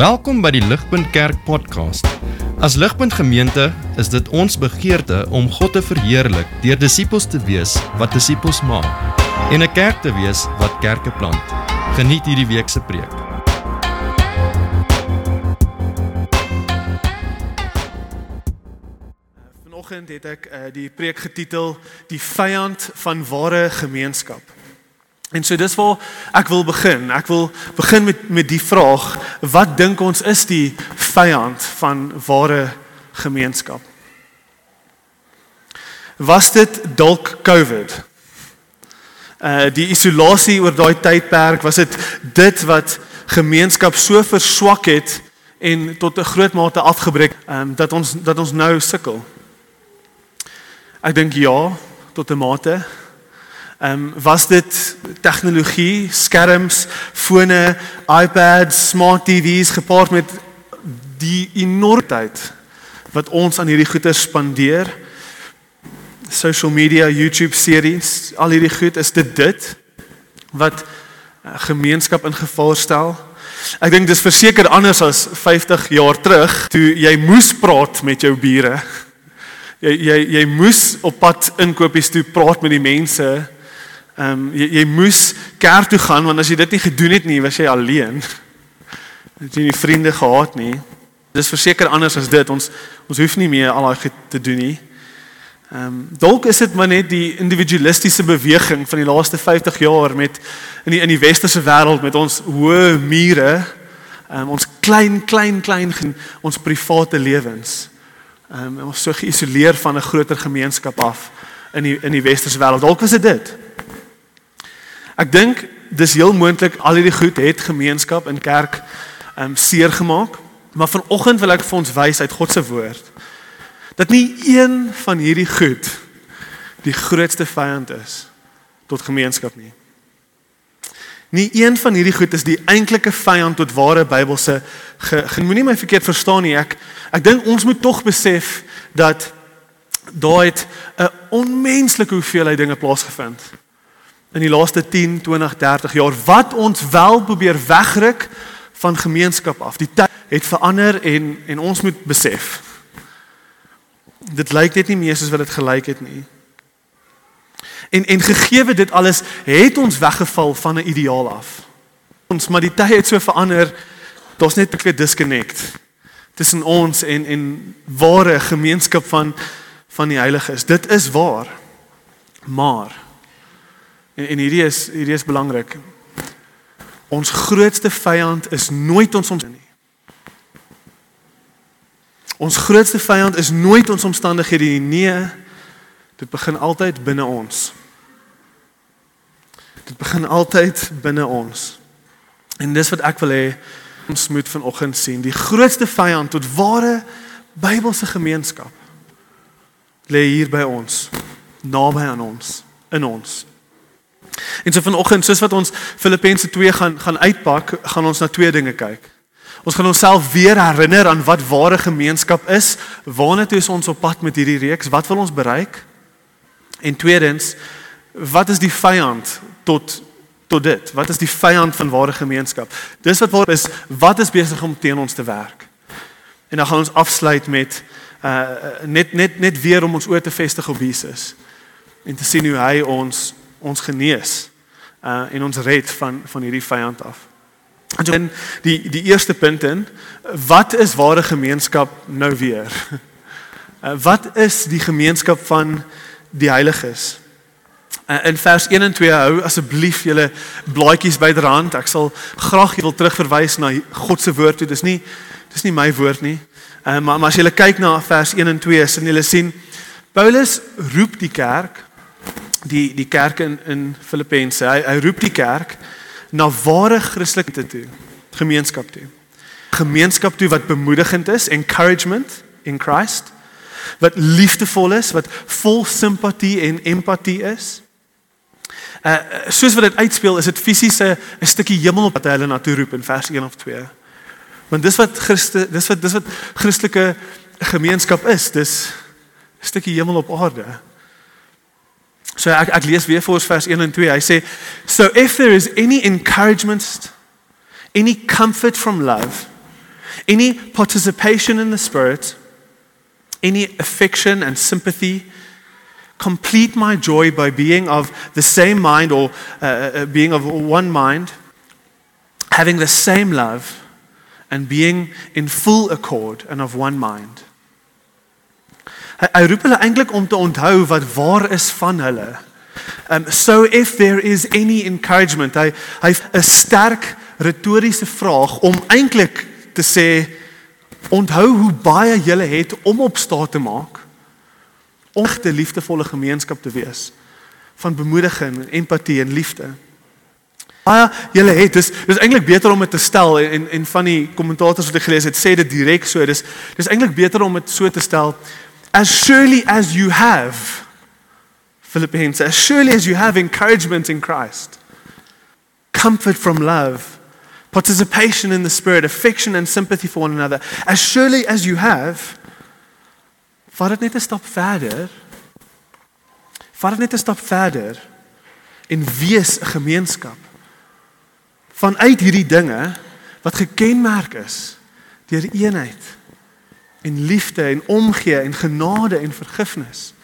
Welkom by die Ligpunt Kerk podcast. As Ligpunt Gemeente is dit ons begeerte om God te verheerlik deur disippels te wees wat disippels maak en 'n kerk te wees wat kerke plant. Geniet hierdie week se preek. Vanoggend het ek uh, die preek getitel Die vyand van ware gemeenskap. En so dis waar ek wil begin. Ek wil begin met met die vraag: wat dink ons is die vyand van ware gemeenskap? Was dit dalk COVID? Uh die isolasie oor daai tydperk, was dit dit wat gemeenskap so verswak het en tot 'n groot mate afgebreek, um, dat ons dat ons nou sukkel? Ek dink ja, tot 'n mate. Ehm um, was dit tegnologie, skerms, fone, iPads, smart TV's gepaard met die enormiteit wat ons aan hierdie goeie spandeer? Social media, YouTube series, al hierdie goed, is dit dit wat uh, gemeenskap in gevaar stel? Ek dink dis verseker anders as 50 jaar terug toe jy moes praat met jou bure. Jy jy jy moes op pad inkopies toe praat met die mense Ehm um, jy jy moes kerk toe gaan want as jy dit nie gedoen het nie, was jy alleen. Het jy nie vriende gehad nie. Dis verseker anders as dit. Ons ons hoef nie meer al daai te doen nie. Ehm um, dalk is dit maar net die individualistiese beweging van die laaste 50 jaar met in die in die westerse wêreld met ons hoë mure, um, ons klein klein klein ons private lewens. Ehm um, ons so geïsoleer van 'n groter gemeenskap af in die in die westerse wêreld. Dalk was dit dit. Ek dink dis heel moontlik al hierdie goed het gemeenskap in kerk um, seer gemaak, maar vanoggend wil ek vir ons wys uit God se woord dat nie een van hierdie goed die grootste vyand is tot gemeenskap nie. Nie een van hierdie goed is die eintlike vyand tot ware Bybelse ge, ge, moenie my verkeerd verstaan nie. Ek ek dink ons moet tog besef dat daar het 'n onmenslike hoeveelheid dinge plaasgevind in die laaste 10, 20, 30 jaar wat ons wel probeer wegruk van gemeenskap af. Die tyd het verander en en ons moet besef. Dit lyk net nie meer soos wat dit gelyk het nie. En en gegeewe dit alles het ons weggeval van 'n ideaal af. Ons maar die tyd het so verander. Daar's net 'n disconnect tussen ons en en ware gemeenskap van van die heiliges. Dit is waar. Maar En en hierdie is hierdie is belangrik. Ons grootste vyand is nooit ons omstandighede nie. Ons grootste vyand is nooit ons omstandighede nie. Nee, dit begin altyd binne ons. Dit begin altyd binne ons. En dis wat ek wil hê ons moet vanoggend sien. Die grootste vyand tot ware Bybelse gemeenskap lê hier by ons, naby aan ons, in ons. En so vanoggend, soos wat ons Filippense 2 gaan gaan uitpak, gaan ons na twee dinge kyk. Ons gaan onsself weer herinner aan wat ware gemeenskap is, waarna toe is ons op pad met hierdie reeks, wat wil ons bereik? En tweedens, wat is die vyand tot tot dit? Wat is die vyand van ware gemeenskap? Dis wat waar is, wat is besig om teen ons te werk? En dan gaan ons afsluit met uh net net net weer om ons oor te vestig op Jesus en te sien hoe hy ons ons genees uh en ons red van van hierdie vyand af. En so die die eerste punt in wat is ware gemeenskap nou weer? Uh, wat is die gemeenskap van die heiliges? Uh, in vers 1 en 2 hou asseblief julle blaadjies byderhand. Ek sal graag wil terugverwys na God se woord toe. Dis nie dis nie my woord nie. Uh, maar, maar as julle kyk na vers 1 en 2, sien julle sien Paulus roep die kerk die die kerk in in Filippense. Hy hy roep die kerk na ware Christelike toe, gemeenskap toe. Gemeenskap toe wat bemoedigend is, encouragement in Christ, wat liefdevol is, wat vol simpatie en empatie is. Uh soos wat dit uitspeel, is dit fisiese 'n stukkie hemel op wat hy hulle na toe roep in vers 1 of 2. Want dis wat Christus dis wat dis wat Christelike gemeenskap is. Dis 'n stukkie hemel op aarde. So ek ek lees weer vir ons vers 1 en 2. Hy sê so if there is any encouragement any comfort from love Any participation in the Spirit, any affection and sympathy, complete my joy by being of the same mind or uh, uh, being of one mind, having the same love, and being in full accord and of one mind. Hy, hy roep hulle eintlik om te onthou wat waar is van hulle. Um so if there is any encouragement, hy hy 'n sterk retoriese vraag om eintlik te sê onthou hoe baie jy het om op staat te maak om 'n liefdevolle gemeenskap te wees van bemoediging, empatie en liefde. Baie julle het dis dis eintlik beter om dit te stel en en van die kommentators wat ek gelees het sê dit direk so. Dis dis eintlik beter om dit so te stel as surely as you have Philippians as surely as you have encouragement in Christ comfort from love participation in the spirit affection and sympathy for one another as surely as you have vat dit net 'n stap verder. Vat dit net 'n stap verder en wees 'n gemeenskap vanuit hierdie dinge wat gekenmerk is deur eenheid en liefde en omgee en genade en vergifnis.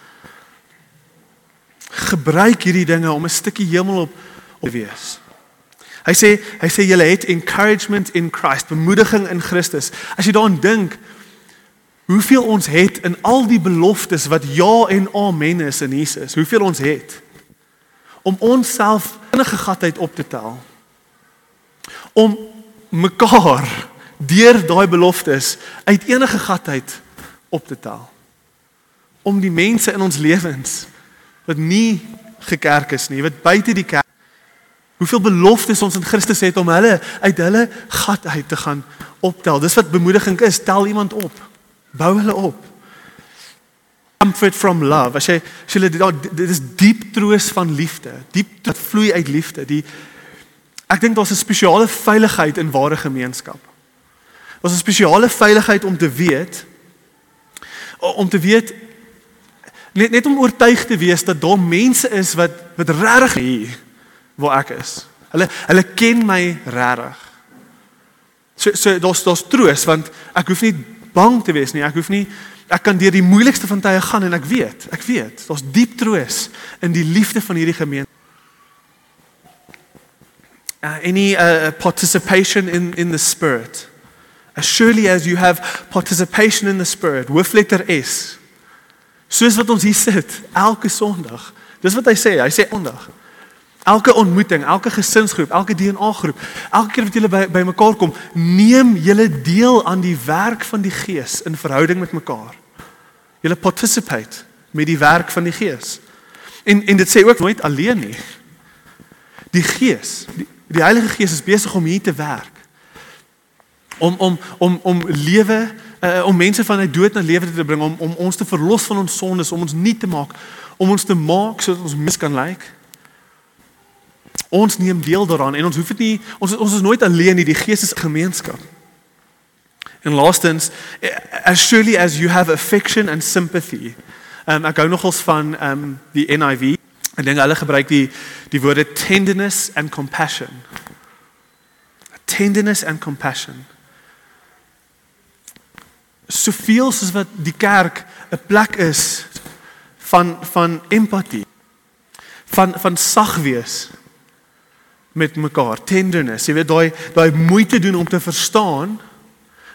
Gebruik hierdie dinge om 'n stukkie hemel op op te wees. Hy sê hy sê julle het encouragement in Christ, bemoediging in Christus. As jy daaraan dink hoeveel ons het in al die beloftes wat ja en amen is in Jesus, hoeveel ons het om onsself enige gatheid op te tel. Om mekaar deur daai beloftes uit enige gat uit op te tel. Om die mense in ons lewens wat nie gekerk is nie, wat buite die kerk Hoeveel beloftes ons in Christus het om hulle uit hulle gat uit te gaan optel. Dis wat bemoediging is, tel iemand op. Bou hulle op. Comfort from love. As jy as jy dit is diep troos van liefde. Diep wat vloei uit liefde. Die ek dink daar's 'n spesiale veiligheid in ware gemeenskap. Was 'n spesiale veiligheid om te weet om te weet net net om oortuig te wees dat daar mense is wat wat regtig hier waar ek is. Hulle hulle ken my regtig. So so daar's daar's troos want ek hoef nie bang te wees nie. Ek hoef nie ek kan deur die moeilikste van tye gaan en ek weet, ek weet, daar's diep troos in die liefde van hierdie gemeente. Uh, any uh, participation in in the spirit as surely as you have participation in the spirit hoofletter S soos wat ons hier sit elke sonderdag dis wat hy sê hy sê sonderdag elke ontmoeting elke gesinsgroep elke DNA groep elke keer wat julle by by mekaar kom neem julle deel aan die werk van die gees in verhouding met mekaar. Julle participate met die werk van die gees. En en dit sê ook nooit alleen nie. Die gees die, die heilige gees is besig om hier te werk om om om om lewe uh, om mense van uit dood na lewe te bring om om ons te verlos van ons sondes om ons nuut te maak om ons te maak sodat ons mis kan lyk. Like. ons neem deel daaraan en ons hoef dit nie ons ons is nooit alleen nie die gees is gemeenskap. En laastens eh, as surely as you have affection and sympathy um, ek gou nogals van um, die NIV ek dink hulle gebruik die die woorde tenderness and compassion. Tenderness and compassion soveel soos wat die kerk 'n plek is van van empatie van van sag wees met mekaar tenderness. Jy weet daai daai moeite doen om te verstaan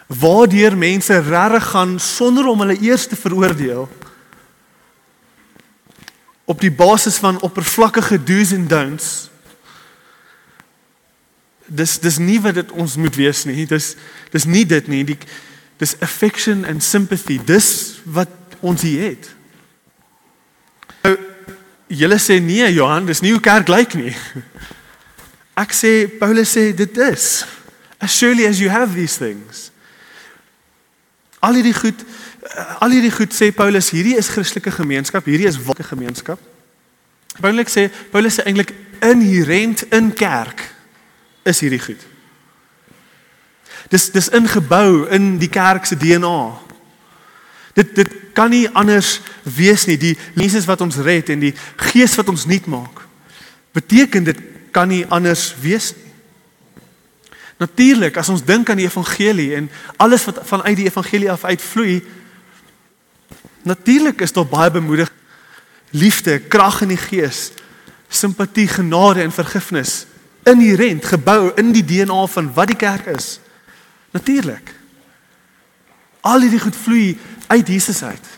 waardeur mense regtig gaan sonder om hulle eers te veroordeel op die basis van oppervlakkige do's en don'ts. Dis dis nie wat dit ons moet wees nie. Dis dis nie dit nie. Die Dis affection and sympathy. Dis wat ons hier het. Nou julle sê nee Johan, dis nie hoe kerk lyk nie. Ek sê Paulus sê dit is. As surely as you have these things. Al hierdie goed al hierdie goed sê Paulus, hierdie is Christelike gemeenskap, hierdie is ware gemeenskap. Paulus sê Paulus sê eintlik inherent in kerk is hierdie goed. Dis dis ingebou in die kerk se DNA. Dit dit kan nie anders wees nie. Die Jesus wat ons red en die Gees wat ons nuut maak. Beteken dit kan nie anders wees nie. Natuurlik, as ons dink aan die evangelie en alles wat vanuit die evangelie af uitvloei, natuurlik is daar baie bemoediging, liefde, krag in die gees, simpatie, genade en vergifnis inherent gebou in die DNA van wat die kerk is. Natuurlik. Al hierdie goed vloei uit Jesus uit.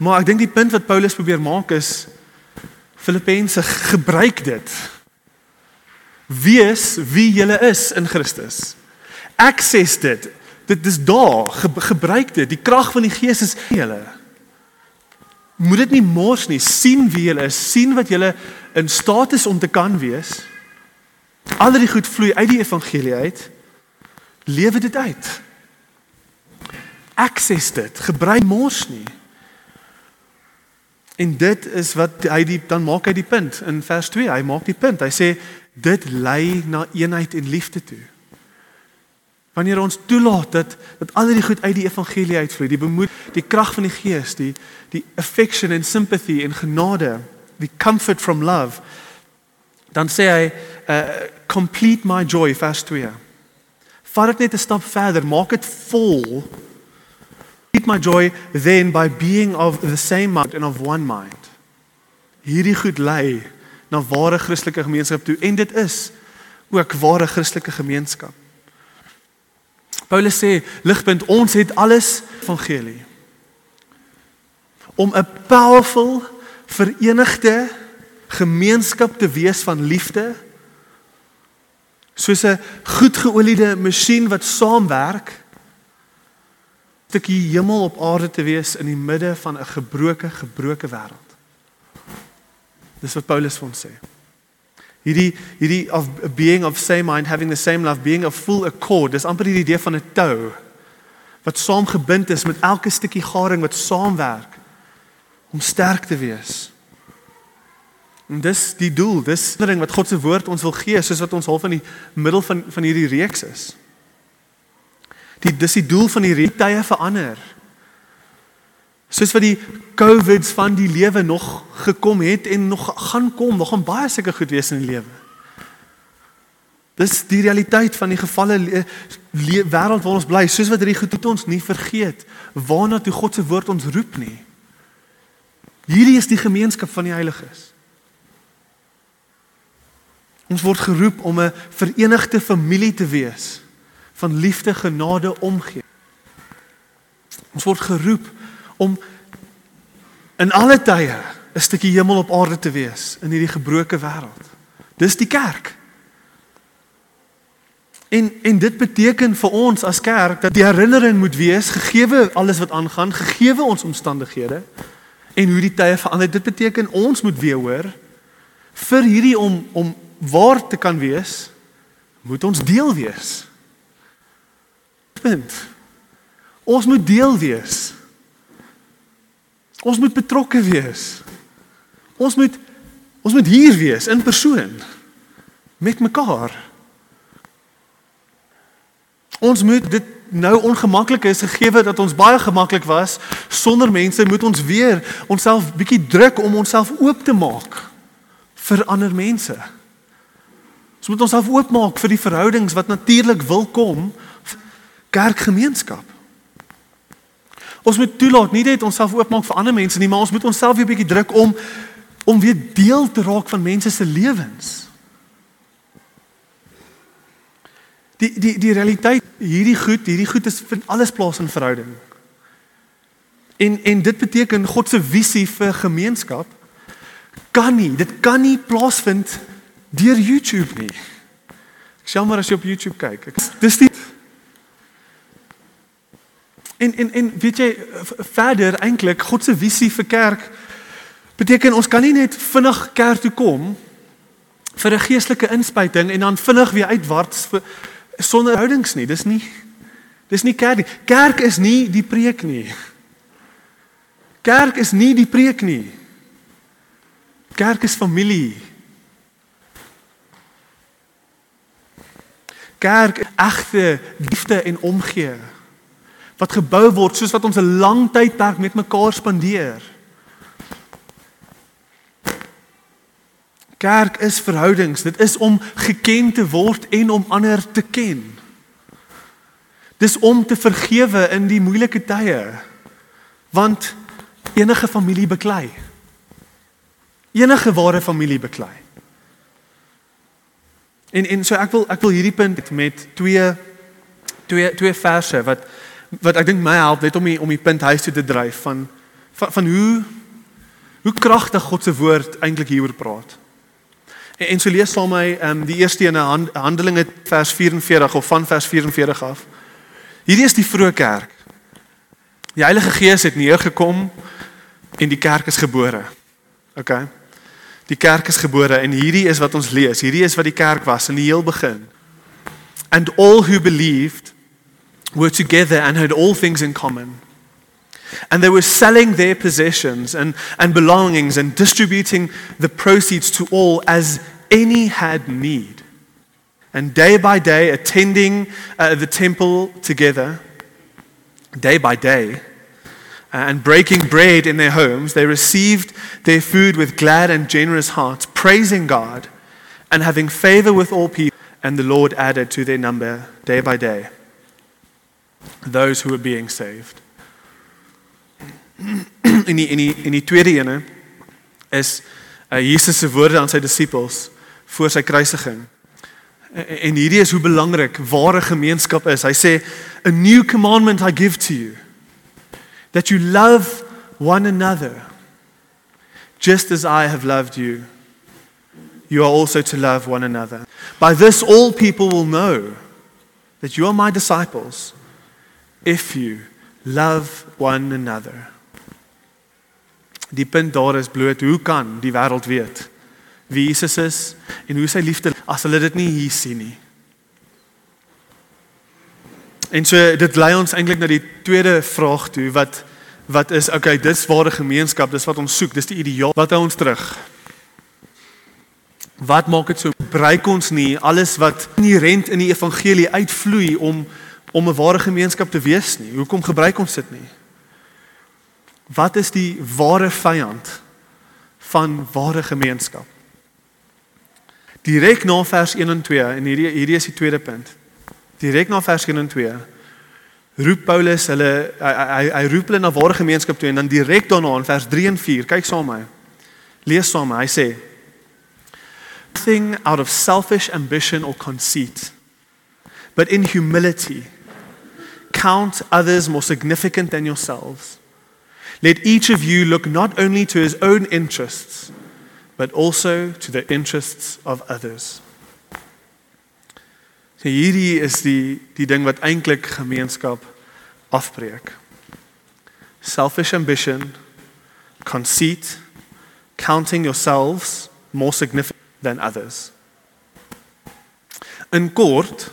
Maar ek dink die punt wat Paulus probeer maak is Filippense gebruik dit. Wees wie jy is in Christus. Access dit. Dit is daar. Ge gebruik dit. Die krag van die Gees is in julle. Moet dit nie mors nie. sien wie jy is, sien wat jy in staat is om te kan wees. Al die goed vloei uit die evangelie uit. Lewe dit uit. Access dit. Gebruik mors nie. En dit is wat hy die dan maak hy die punt in vers 2. Hy maak die punt. Hy sê dit lei na eenheid en liefde toe. Wanneer ons toelaat dat dat al die goed uit die evangelie uitvloei, die bemoed, die krag van die Gees, die die affection and sympathy en genade, die comfort from love, dan sê hy uh, complete my joy vers 2. Vat dit net 'n stap verder, maak dit vol Keep my joy then by being of the same mind and of one mind. Hierdie goed lei na ware Christelike gemeenskap toe en dit is ook ware Christelike gemeenskap. Paulus sê ligpunt ons het alles evangelie om 'n powerful verenigde gemeenskap te wees van liefde soos 'n goed geoliede masjien wat saamwerk stukkie hemel op aarde te wees in die midde van 'n gebroke gebroke wêreld. Dis wat Paulus vir ons sê. Hierdie hierdie of being of same mind having the same love being a full accord. Dis amper die idee van 'n tou wat saamgebind is met elke stukkie garing wat saamwerk om sterk te wees. En dis die doel, dis ding wat God se woord ons wil gee, soos wat ons half in die middel van van hierdie reeks is. Die dis die doel van die tye verander. Soos wat die COVIDs van die lewe nog gekom het en nog gaan kom, nog gaan baie seker goed wees in die lewe. Dis die realiteit van die gevalle wêreld waar ons bly, soos wat hierdie goed ons nie vergeet waarna toe God se woord ons roep nie. Hierdie is die gemeenskap van die heiliges. Ons word geroep om 'n verenigde familie te wees van liefde, genade, omgee. Ons word geroep om in alle tye 'n stukkie hemel op aarde te wees in hierdie gebroke wêreld. Dis die kerk. En en dit beteken vir ons as kerk dat die herinnering moet wees gegeewe alles wat aangaan, gegeewe ons omstandighede en hoe die tye verander. Dit beteken ons moet weer hoor vir hierdie om om waar te kan wees, moet ons deel wees. Punt. Ons moet deel wees. Ons moet betrokke wees. Ons moet ons moet hier wees in persoon met mekaar. Ons moet dit nou ongemaklik is gegee dat ons baie gemaklik was sonder mense moet ons weer onsself bietjie druk om onsself oop te maak vir ander mense. Ons moet onsself oopmaak vir die verhoudings wat natuurlik wil kom kerkgemeenskap. Ons moet toelaat nie net onsself oopmaak vir ander mense nie, maar ons moet onsself weer 'n bietjie druk om om weer deel te raak van mense se lewens. Die die die realiteit hierdie goed, hierdie goed is vind alles plaas in verhouding. En en dit beteken God se visie vir gemeenskap kan nie, dit kan nie plaasvind deur YouTube nie. Ek sê maar as jy op YouTube kyk. Ek, dis die En en en weet jy verder eintlik God se visie vir kerk beteken ons kan nie net vinnig kerk toe kom vir 'n geestelike inspuiting en dan vinnig weer uitwaarts vir sonder houdings nie. Dis nie dis nie kerk nie. Kerk is nie die preek nie. Kerk is nie die preek nie. Kerk is familie. Kerk egte liefde en omgee wat gebou word soos wat ons 'n lang tydperk met mekaar spandeer. Kerk is verhoudings. Dit is om geken te word en om ander te ken. Dis om te vergewe in die moeilike tye. Want enige familie beklei. Enige ware familie beklei. En en so ek wil ek wil hierdie punt met twee twee twee verse wat wat ek dink my help net om die, om die punt huis toe te dryf van van, van hoe hoe kragtig God se woord eintlik hieroor praat. En, en so lees saam my ehm um, die eerste ene hand, Handelinge vers 44 of van vers 44 af. Hierdie is die vroeë kerk. Die Heilige Gees het neergekom en die kerk is gebore. OK. Die kerk is gebore en hierdie is wat ons lees. Hierdie is wat die kerk was in die heel begin. And all who believed were together and had all things in common. And they were selling their possessions and, and belongings and distributing the proceeds to all as any had need. And day by day, attending uh, the temple together, day by day, and breaking bread in their homes, they received their food with glad and generous hearts, praising God and having favor with all people. And the Lord added to their number day by day those who were being saved. In die in die in die tweede ene is uh, Jesus se woorde aan sy disippels voor sy kruisiging. En hierdie is hoe belangrik ware gemeenskap is. Hy sê a new commandment I give to you that you love one another just as I have loved you. You are also to love one another. By this, all people will know that you are my disciples if you love one another. Die punt daar is bloot hoe kan die wêreld weet wie Jesus is en hoe sy liefde as hulle dit nie hier sien nie. En so dit lei ons eintlik na die tweede vraag toe wat wat is okay, dis ware gemeenskap, dis wat ons soek, dis die ideaal. Wat hou ons terug? Wat maak dit so breek ons nie alles wat inherent in die evangelie uitvloei om om 'n ware gemeenskap te wees nie? Hoekom gebruik ons dit nie? Wat is die ware vyand van ware gemeenskap? Direk na vers 1 en 2 en hierdie hierdie is die tweede punt. Direk na vers 1 en 2 roep Paulus hulle hy hy, hy roep hulle na ware gemeenskap toe en dan direk daarna in vers 3 en 4 kyk saam met my. Lees saam met my. Hy sê thing out of selfish ambition or conceit but in humility count others more significant than yourselves. Let each of you look not only to his own interests but also to the interests of others. So hierdie is die die ding wat eintlik gemeenskap afbreek. Selfish ambition, conceit, counting yourselves more significant than others. In kort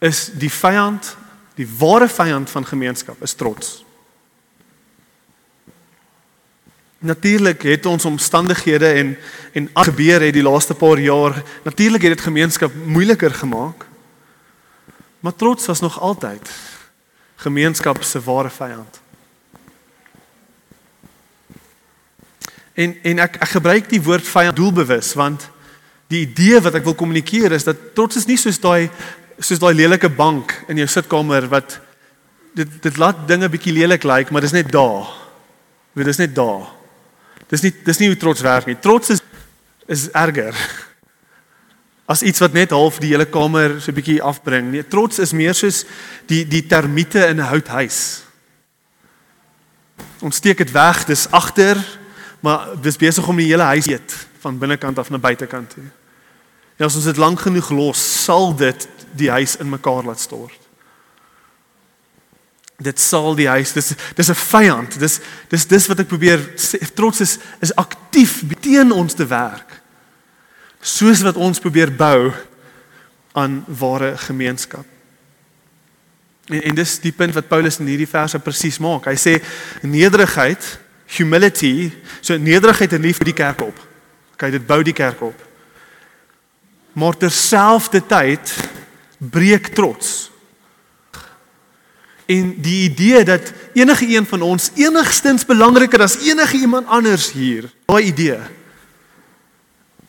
is die vyand, die ware vyand van gemeenskap is trots. Natuurlik het ons omstandighede en en gebeur het die laaste paar jaar natuurlik het dit gemeenskap moeiliker gemaak. Maar trots was nog altyd gemeenskap se ware vyand. En en ek ek gebruik die woord vyand doelbewus want die idee wat ek wil kommunikeer is dat trots is nie soos daai soos daai lelike bank in jou sitkamer wat dit dit laat dinge bietjie lelik lyk, maar dis net daar. Dit is net daar. Dis nie dis nie hoe trots werk nie. Trots is is erger. As iets wat net half die hele kamer so 'n bietjie afbring. Nee, trots is meer soos die die termiete in 'n houthuis. Ons steek dit weg, dis agter, maar dis besig om die hele huis eet van binnekant af na buitekant toe. En as ons dit lank genoeg los, sal dit die huis in mekaar laat stort dit sal die huis dis dis 'n vyand dis dis dis wat ek probeer trots is is aktief teen ons te werk soos wat ons probeer bou aan ware gemeenskap. En, en dis die punt wat Paulus in hierdie verse presies maak. Hy sê nederigheid humility so nederigheid en liefde die kerk op. Kyk dit bou die kerk op. Maar terselfdertyd breek trots En die idee dat enige een van ons enigstens belangriker as enige iemand anders hier, daai idee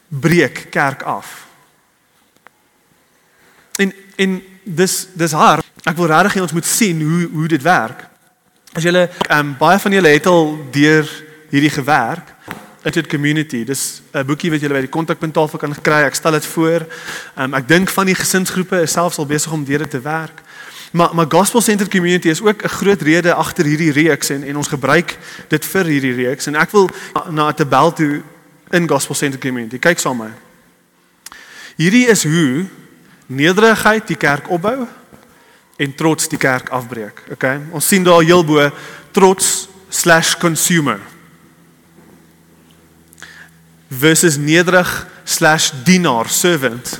breek kerk af. En en dis dis hard. Ek wil regtig hê ons moet sien hoe hoe dit werk. As julle um, baie van julle het al deur hierdie gewerk It It Community. Dis 'n boekie wat julle by die kontakpunttafel kan kry. Ek stel dit voor. Um, ek dink van die gesinsgroepe is selfs al besig om deur dit te werk. Maar maar Gospel Centered Community is ook 'n groot rede agter hierdie reeks en en ons gebruik dit vir hierdie reeks en ek wil na 'n tabel toe in Gospel Centered Community. Kyk saam met my. Hierdie is hoe nederigheid die kerk opbou en trots die kerk afbreek. Okay? Ons sien daar heel bo trots/consumer versus nederig slash dienaar servant.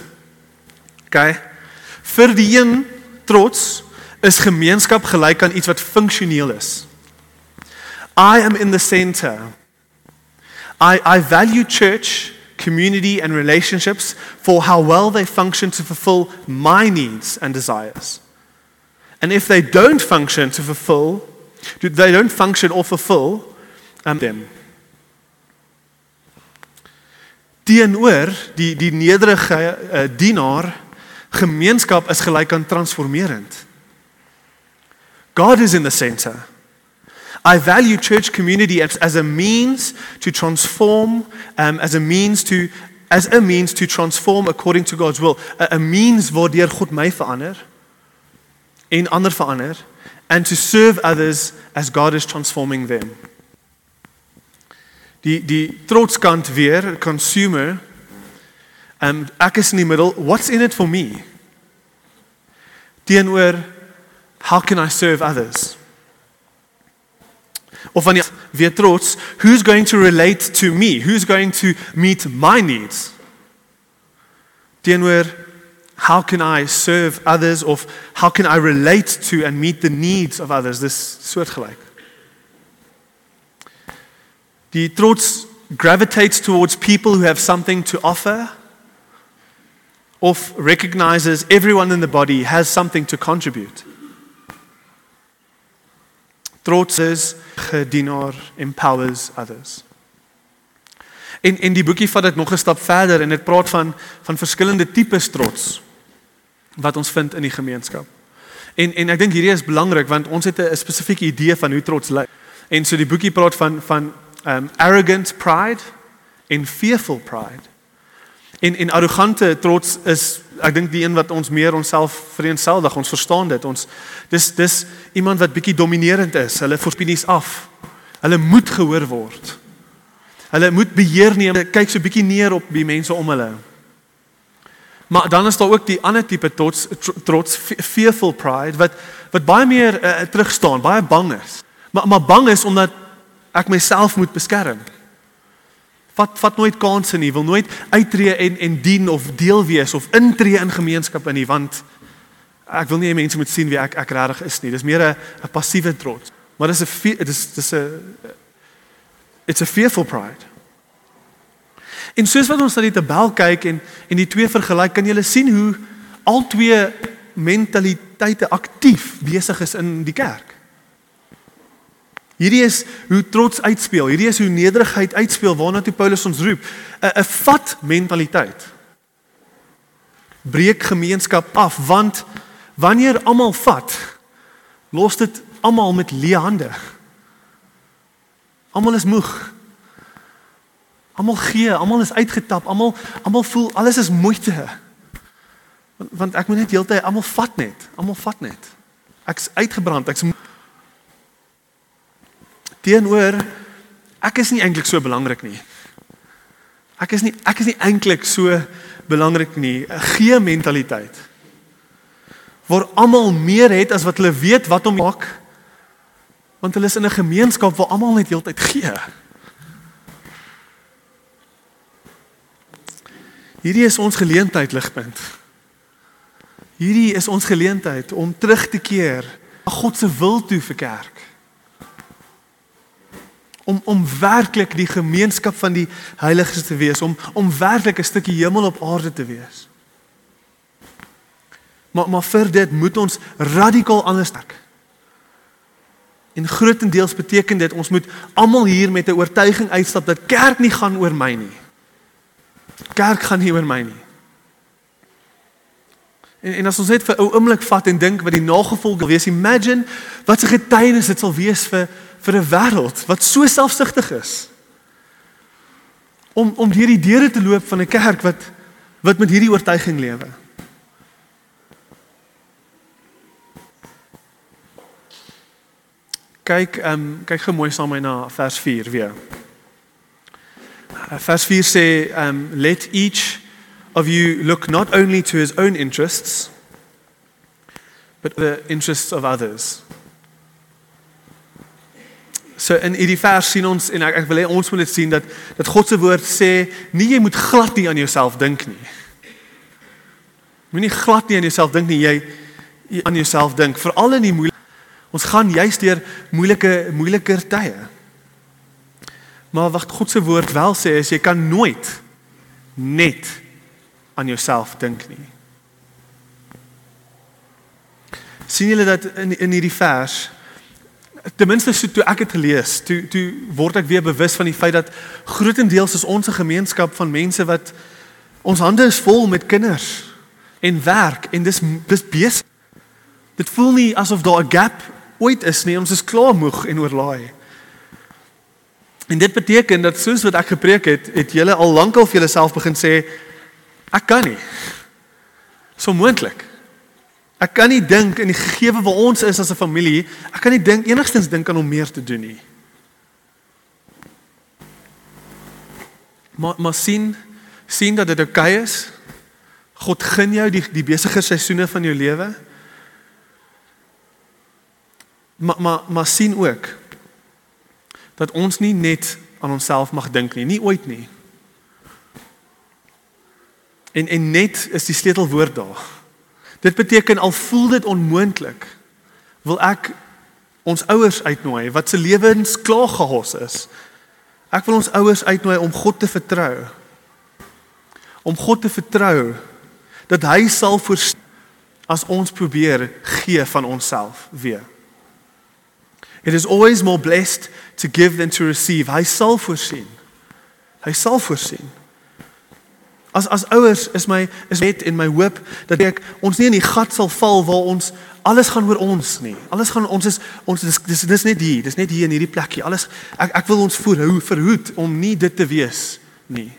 OK. Vir die een trots is gemeenskap gelyk aan iets wat funksioneel is. I am in the center. I I value church, community and relationships for how well they function to fulfill my needs and desires. And if they don't function to fulfill, they don't function or fulfill um, them teenoor die die nederige uh, dienaar gemeenskap is gelyk aan transformerend. God is in the center. I value church community as, as a means to transform um as a means to as a means to transform according to God's will. A, a means waardeur God my verander en ander verander and to serve others as God is transforming them die die trotskant weer consumer um ek is in die middel. What's in it for me? Teenoor how can i serve others? Of wanneer weer trots who's going to relate to me? Who's going to meet my needs? Teenoor how can i serve others? Of how can i relate to and meet the needs of others? Dis soortgelyk. Die trots gravitates towards people who have something to offer of recognizes everyone in the body has something to contribute. Trots is gedienaar empowers others. En en die boekie vat dit nog 'n stap verder en dit praat van van verskillende tipes trots wat ons vind in die gemeenskap. En en ek dink hierdie is belangrik want ons het 'n spesifieke idee van hoe trots lyk. En so die boekie praat van van um arrogant pride en fearful pride. En en arrogante trots is ek dink die een wat ons meer onsself vereenseldig, ons verstaan dit. Ons dis dis iemand wat bietjie dominerend is. Hulle voorspinies af. Hulle moet gehoor word. Hulle moet beheer neem. Kyk so bietjie neer op die mense om hulle. Maar dan is daar ook die ander tipe trots trots fearful pride wat wat baie meer uh, terug staan, baie bang is. Maar maar bang is omdat ek myself moet beskerm. Vat vat nooit kansse nie, wil nooit uittreë en en dien of deel wees of intree in gemeenskappe nie want ek wil nie hê mense moet sien wie ek ek regtig is nie. Dis meer 'n 'n passiewe trots. Maar dis 'n dis dis 'n it's a fearful pride. En soos wat ons na die tabel kyk en en die twee vergelyk, kan jy sien hoe al twee mentaliteite aktief besig is in die kerk. Hierdie is hoe trots uitspeel. Hierdie is hoe nederigheid uitspeel waarna toe Paulus ons roep. 'n 'n vat mentaliteit. Breek gemeenskap af want wanneer almal vat, los dit almal met leë hande. Almal is moeg. Almal gee, almal is uitgetap, almal almal voel alles is moeite. Want, want ek moet net heeltyd almal vat net, almal vat net. Ek's uitgebrand, ek's teenoor ek is nie eintlik so belangrik nie. Ek is nie ek is nie eintlik so belangrik nie. 'n Gee mentaliteit. Waar almal meer het as wat hulle weet wat om maak. Want hulle is in 'n gemeenskap waar almal net heeltyd gee. Hierdie is ons geleentheid ligpunt. Hierdie is ons geleentheid om terug te keer na God se wil toe vir kerk om om werklik die gemeenskap van die heiliges te wees, om om werklik 'n stukkie hemel op aarde te wees. Maar maar vir dit moet ons radikaal anders werk. En grootendeels beteken dit ons moet almal hier met 'n oortuiging uitstap dat kerk nie gaan oor my nie. Kerk gaan nie oor my nie. En en as ons net vir 'n oomblik vat en dink wat die nagevolge wil wees, imagine wat 'n getuienis dit sal wees vir vir 'n wêreld wat so selfsugtig is. Om om hierdie deure te loop van 'n kerk wat wat met hierdie oortuiging lewe. Kyk, ehm um, kyk gou mooi saam na vers 4 weer. Uh, vers 4 sê, ehm um, let each of you look not only to his own interests but the interests of others. So in hierdie vers sien ons en ek, ek wil hê ons moet dit sien dat dat God se woord sê nie jy moet glad nie aan jouself dink nie. Moenie glad nie aan jouself dink nie, jy, jy aan jouself dink veral in die moeilike Ons gaan juist deur moeilike moeiliker tye. Maar wat God se woord wel sê is jy kan nooit net aan jouself dink nie. sien julle dat in in hierdie vers ten minste so toe ek het gelees, toe toe word ek weer bewus van die feit dat grootendeels is ons 'n gemeenskap van mense wat ons hande is vol met kinders en werk en dis dis besig. Dit voel nie asof daar 'n gap ooit is nie. Ons is klaar moeg en oorlaai. En dit beteken dat soos wat ek gepreek het, het julle al lankal vir julleself begin sê ek kan nie. So moontlik. Ek kan nie dink in die gegewe waar ons is as 'n familie, ek kan nie dink enigstens dink aan om meer te doen nie. Maar maar sien sien dat dit oukei okay is. God gun jou die die besige seisoene van jou lewe. Maar maar maar sien ook dat ons nie net aan onsself mag dink nie, nie ooit nie. En en net is die sleutelwoord daar. Dit beteken al voel dit onmoontlik, wil ek ons ouers uitnooi wat se lewens klaar gehos is. Ek wil ons ouers uitnooi om God te vertrou. Om God te vertrou dat hy sal voorsien as ons probeer gee van onsself weer. It is always more blessed to give than to receive. Hy sal voorsien. Hy sal voorsien. As as ouers is my is net in my hoop dat ek ons nie in die gat sal val waar ons alles gaan oor ons nie. Alles gaan ons is ons dis dis, dis net hier, dis net hier in hierdie plekkie. Alles ek ek wil ons voorhou verhoed om nie dit te wees nie.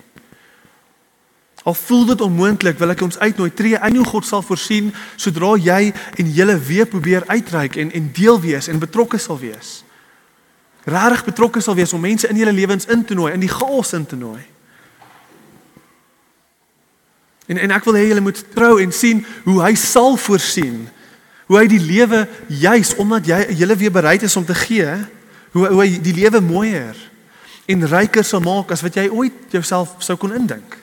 Al voel dit onmoontlik, wil ek ons uitnooi tree in hoe God sal voorsien sodra jy en julle weer probeer uitreik en en deel wees en betrokke sal wees. Regtig betrokke sal wees om mense in julle lewens in te nooi, in die chaos in te nooi. En en ek wil hê julle moet trou en sien hoe hy sal voorsien. Hoe hy die lewe juis omdat jy julle weer bereid is om te gee, hoe hoe hy die lewe mooier en ryker sal maak as wat jy ooit jouself sou kon indink.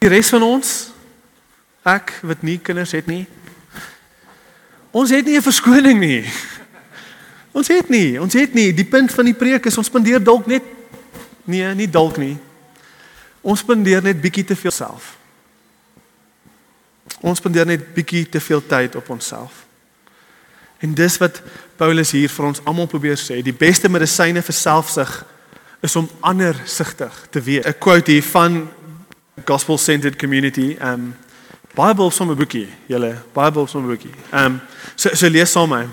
Die res van ons ek wat nie kinders het nie. Ons het nie 'n verskoning nie. Ons het nie, ons het nie. Die punt van die preek is ons spandeer dalk net nee, nie dalk nie. Ons spandeer net bietjie te veel self. Ons spandeer net bietjie te veel tyd op onsself. En dis wat Paulus hier vir ons almal probeer sê, die beste medisyne vir selfsug is om ander sigtig te wees. 'n Quote hier van gospel centered community um Bible sommer boekie julle Bible sommer boekie um so so lees saam my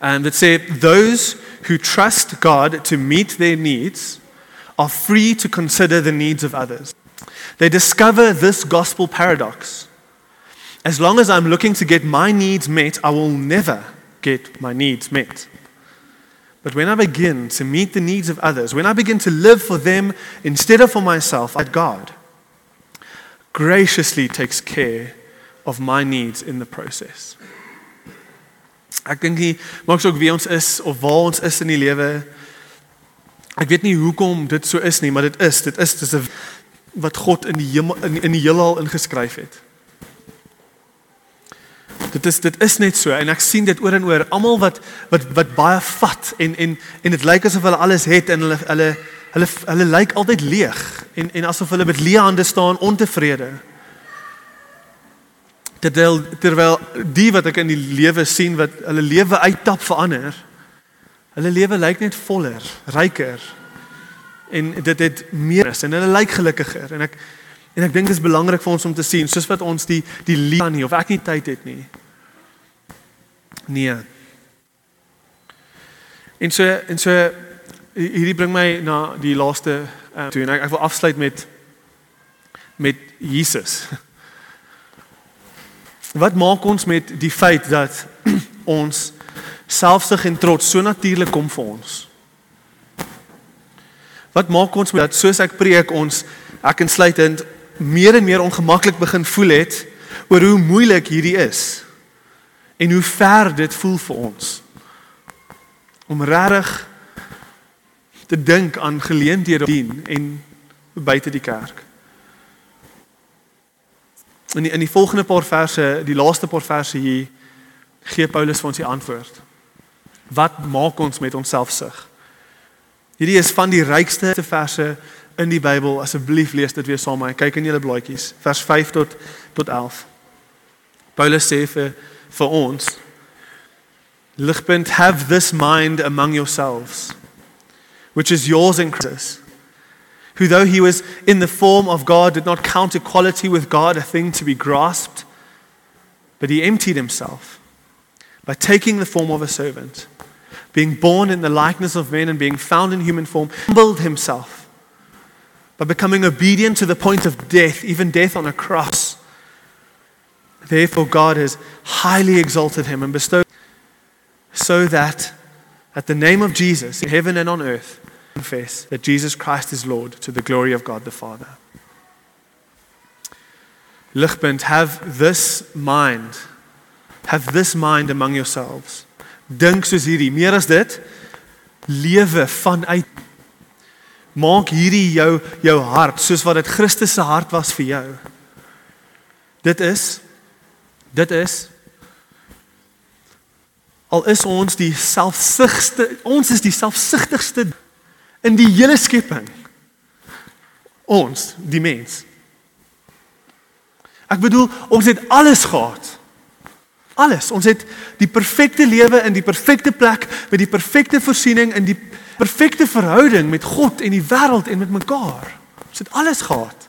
and it say those who trust God to meet their needs are free to consider the needs of others they discover this gospel paradox as long as i'm looking to get my needs met i will never get my needs met But when I begin to meet the needs of others, when I begin to live for them instead of for myself, that God graciously takes care of my needs in the process. Ek dink nie maak saak wie ons is of waar ons is in die lewe. Ek weet nie hoekom dit so is nie, maar dit is, dit is dis 'n wat God in die hemel in, in die heelal ingeskryf het. Dit is dit is net so en ek sien dit oor en oor. Almal wat wat wat baie vat en en en dit lyk asof hulle alles het en hulle hulle hulle hulle lyk altyd leeg en en asof hulle met leë hande staan ontevrede. Terwyl terwyl die wat ek in die lewe sien wat hulle lewe uittap verander. Hulle lewe lyk net voller, ryker En dit het meer is en hulle lyk gelukkiger en ek en ek dink dit is belangrik vir ons om te sien soos wat ons die die lief aan nie of ek nie tyd het nie. Nee. En so en so hierdie bring my na die laaste uh, toe en ek, ek wil afsluit met met Jesus. Wat maak ons met die feit dat ons selfsug en trots so natuurlik kom vir ons? Wat maak ons met dat soos ek preek ons ek insluitend meer en meer ongemaklik begin voel het oor hoe moeilik hierdie is en hoe ver dit voel vir ons om regtig te dink aan geleenthede dien en buite die kerk. In die, in die volgende paar verse, die laaste paar verse hier gee Paulus vir ons die antwoord. Wat maak ons met ons selfsug? Hierdie is van die rykste verse in die Bybel. Asseblief lees dit weer saam met my. Kyk in julle blaadjies, vers 5 tot tot 11. Paulus sê vir vir ons Ligpunt have this mind among yourselves which is yours in Christ who, though he was in the form of God, did not count equality with God a thing to be grasped, but he emptied himself by taking the form of a servant, being born in the likeness of men and being found in human form, humbled himself by becoming obedient to the point of death, even death on a cross. Therefore, God has highly exalted him and bestowed so that at the name of Jesus in heaven and on earth, confess that Jesus Christ is Lord to the glory of God the Father. Lichtpunt, have this mind. Have this mind among yourselves. Dink soos hierdie, meer as dit, lewe vanuit maak hierdie jou jou hart soos wat dit Christus se hart was vir jou. Dit is dit is al is ons die selfsugtigste ons is die selfsugtigste in die hele skepping. Ons, die mens. Ek bedoel, ons het alles gehad. Alles. Ons het die perfekte lewe in die perfekte plek met die perfekte voorsiening in die perfekte verhouding met God en die wêreld en met mekaar. Ons het alles gehad.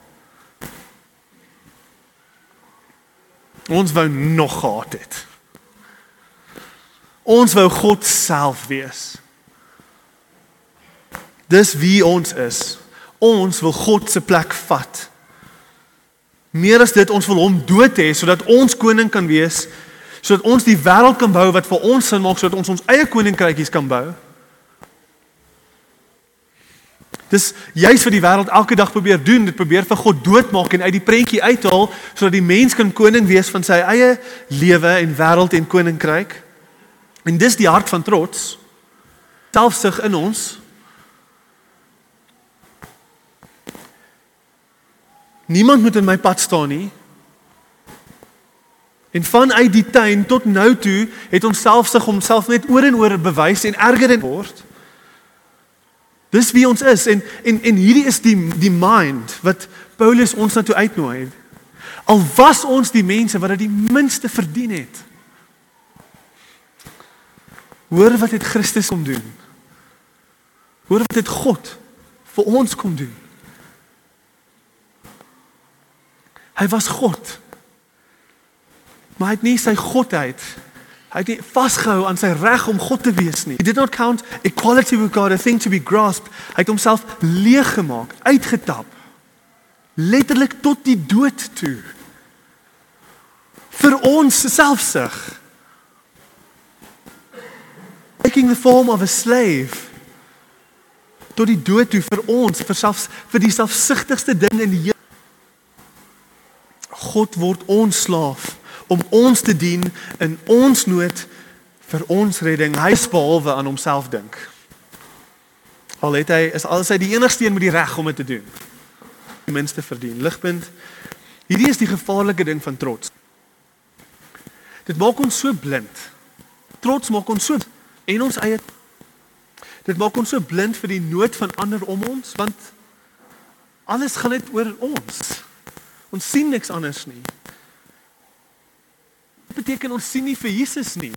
Ons wou nog gehad het. Ons wou God self wees. Dis wie ons is. Ons wil God se plek vat. Meer as dit, ons wil hom dood hê sodat ons koning kan wees, sodat ons die wêreld kan bou wat vir ons sin maak, sodat ons ons eie koninkrykies kan bou. Dis juist wat die wêreld elke dag probeer doen, dit probeer vir God doodmaak en uit die prentjie uithaal sodat die mens kan koning wees van sy eie lewe en wêreld en koninkryk. En dis die hart van trots. Selfsug in ons Niemand moet in my pad staan nie. En vanuit die tuin tot nou toe het ons selfsug homself net oor en oor bewys en erger en word. Dis wie ons is en en en hierdie is die die mind wat Paulus ons na toe uitnooi. Al was ons die mense wat dit die minste verdien het. Hoor wat het Christus kom doen? Hoor wat het God vir ons kom doen? Hy was God. Maar hy het nie sy godheid hy het nie vasgehou aan sy reg om God te wees nie. He did not count equality with God a thing to be grasped. Hy het homself leeg gemaak, uitgetap. Letterlik tot die dood toe. Vir ons selfsug. Taking the form of a slave tot die dood toe vir ons, vir selfs vir die selfsugtigste ding in die God word ons slaaf om ons te dien in ons nood vir ons redding. Hy is behalwe aan homself dink. Al het hy is al sy die enigste een met die reg om dit te doen. Die minste verdien. Ligpunt. Hierdie is die gevaarlike ding van trots. Dit maak ons so blind. Trots maak ons so en ons eie Dit maak ons so blind vir die nood van ander om ons want alles gaan net oor ons. Ons sien niks anders nie. Dit beteken ons sien nie vir Jesus nie.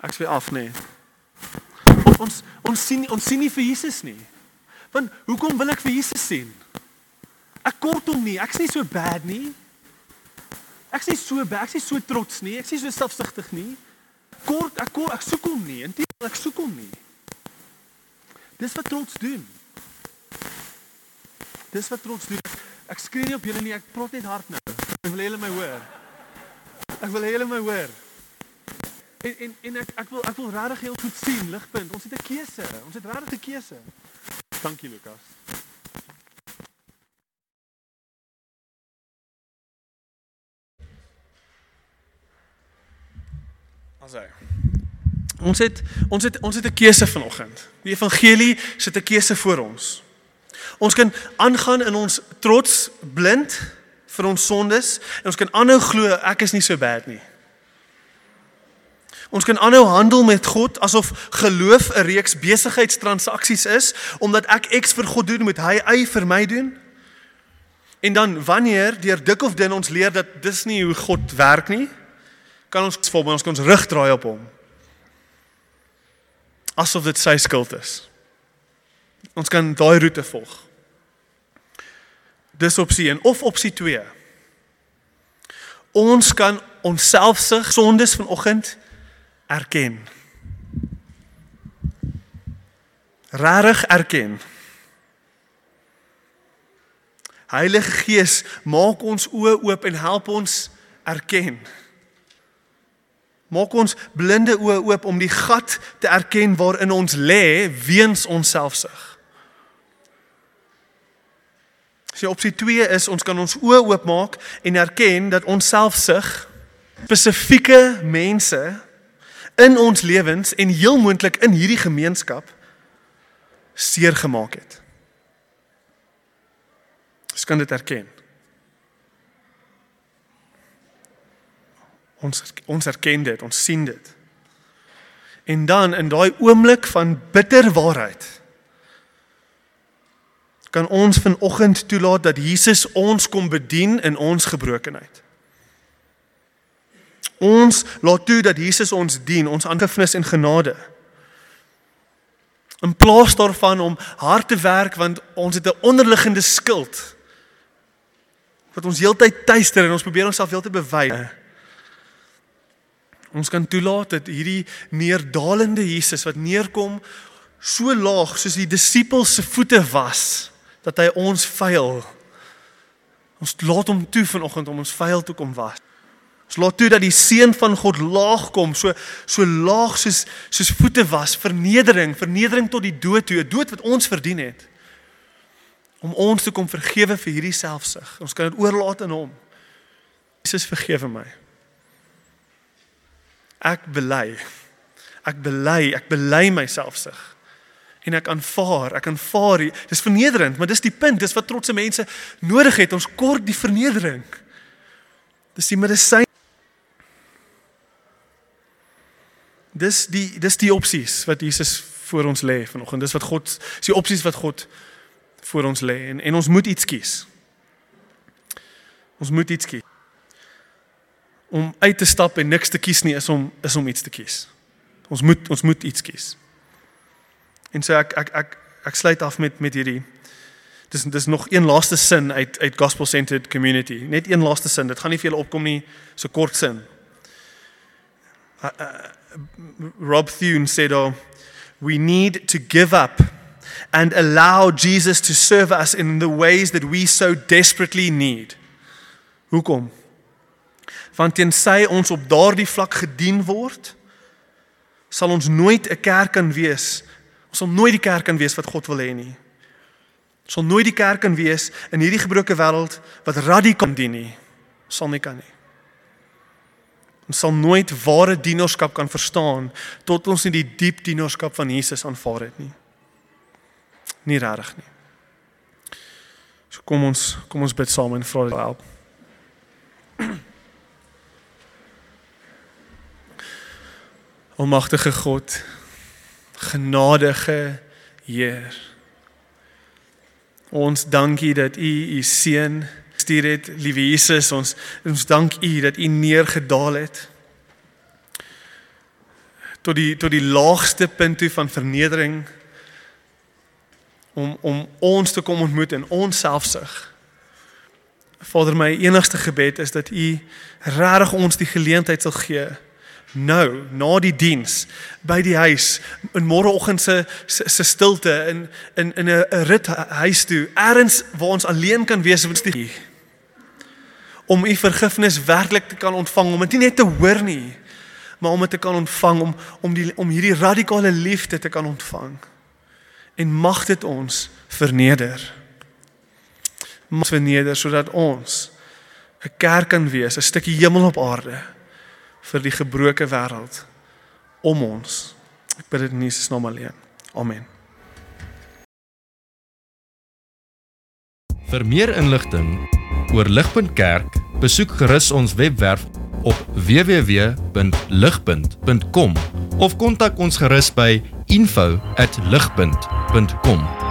Ek sê af nê. Nee. Ons ons sien ons sien nie vir Jesus nie. Want hoekom wil ek vir Jesus sien? Ek kort hom nie. Ek's nie so bad nie. Ek's nie so bad, ek's nie so trots nie. Ek's nie so selfsugtig nie. Kort, ek kort, ek soek hom nie. Inteendeel, ek soek hom nie. Dis wat trots doen. Dis wat trots doen. Ek skree nie op julle nie, ek praat net hard nou. Ek wil julle my hoor. Ek wil hê julle my hoor. En en en ek ek wil ek wil regtig heel goed sien ligpunt. Ons het 'n keuse. Ons het regtig 'n keuse. Dankie Lukas. Asai. Ons het ons het ons het 'n keuse vanoggend. Die evangelie sit 'n keuse voor ons. Ons kan aangaan in ons trots blind vir ons sondes en ons kan aanhou glo ek is nie so bad nie. Ons kan aanhou handel met God asof geloof 'n reeks besigheidstransaksies is omdat ek X vir God doen moet hy Y vir my doen. En dan wanneer deur dik of dun ons leer dat dis nie hoe God werk nie, kan ons vol ons kan ons rug draai op hom. Asof dit sy skuld is. Ons kan daai roete volg. Dis opsie 1 of opsie 2. Ons kan onsself se sondes vanoggend erken. Rarig erken. Heilige Gees, maak ons oë oop en help ons erken. Maak ons blinde oë oop om die gat te erken waarin ons lê weens ons selfsug. So opsie 2 is ons kan ons oë oopmaak en erken dat ons selfsug spesifieke mense in ons lewens en heel moontlik in hierdie gemeenskap seer gemaak het. Ons kan dit erken. Ons ons erken dit, ons sien dit. En dan in daai oomblik van bitter waarheid kan ons vanoggend toelaat dat Jesus ons kom bedien in ons gebrokenheid. Ons laat toe dat Jesus ons dien, ons aangifnis en genade. In plaas daarvan om hard te werk want ons het 'n onderliggende skuld wat ons heeltyd tuister en ons probeer onsself heeltyd bewys. Ons kan toelaat dat hierdie neerdalende Jesus wat neerkom so laag soos die disippels se voete was dat hy ons vuil. Ons laat hom toe vanoggend om ons vuil toe kom was. Ons laat toe dat die seun van God laag kom, so so laag soos soos voete was, vernedering, vernedering tot die dood toe, 'n dood wat ons verdien het. Om ons te kom vergewe vir hierdie selfsug. Ons kan dit oorlaat aan hom. Jesus vergewe my. Ek bely. Ek bely, ek bely my selfsug. En ek aanvaar, ek aanvaar. Dis vernederend, maar dis die punt, dis wat trotse mense nodig het. Ons kort die vernedering. Dis die medisyn Dis die dis die opsies wat Jesus voor ons lê vanoggend. Dis wat God is die opsies wat God voor ons lê en en ons moet iets kies. Ons moet iets kies. Om uit te stap en niks te kies nie is om is om iets te kies. Ons moet ons moet iets kies. En so ek ek ek ek sluit af met met hierdie Dis dis nog een laaste sin uit uit gospel centered community. Net een laaste sin. Dit gaan nie vir julle opkom nie. So kort sin. Uh, uh, Rob Thune said, "Oh, we need to give up and allow Jesus to serve us in the ways that we so desperately need." Hoekom? Want tensy ons op daardie vlak gedien word, sal ons nooit 'n kerk kan wees. Ons sal nooit die kerk kan wees wat God wil hê nie. Ons sal nooit die kerk kan wees in hierdie gebroke wêreld wat radikaal dien nie. Ons sal nie kan nie. Ons sal nooit ware dienerskap kan verstaan tot ons nie die diep dienerskap van Jesus aanvaar het nie. Nie regtig nie. So kom ons kom ons bid saam en vra dat help. Almagtige God, genadige Heer. Ons dankie dat U U seun gestuur het, liewe Jesus, ons ons dank U dat U neergedaal het tot die tot die laagste punt toe van vernedering om om ons te kom ontmoet in ons selfsug. Vader, my enigste gebed is dat U regtig ons die geleentheid sal gee nou na die diens by die huis in môreoggend se se stilte in in in 'n rit huis toe eers waar ons alleen kan wees met die om u vergifnis werklik te kan ontvang om dit nie net te hoor nie maar om dit te kan ontvang om om die om hierdie radikale liefde te kan ontvang. En mag dit ons verneder. Mag verneder sodat ons 'n kerk kan wees 'n stukkie hemel op aarde vir die gebroke wêreld om ons. Ek bid dit in Jesus naam alleen. Amen. Vir meer inligting oor Ligpunt Kerk, besoek gerus ons webwerf op www.ligpunt.com of kontak ons gerus by info@ligpunt.com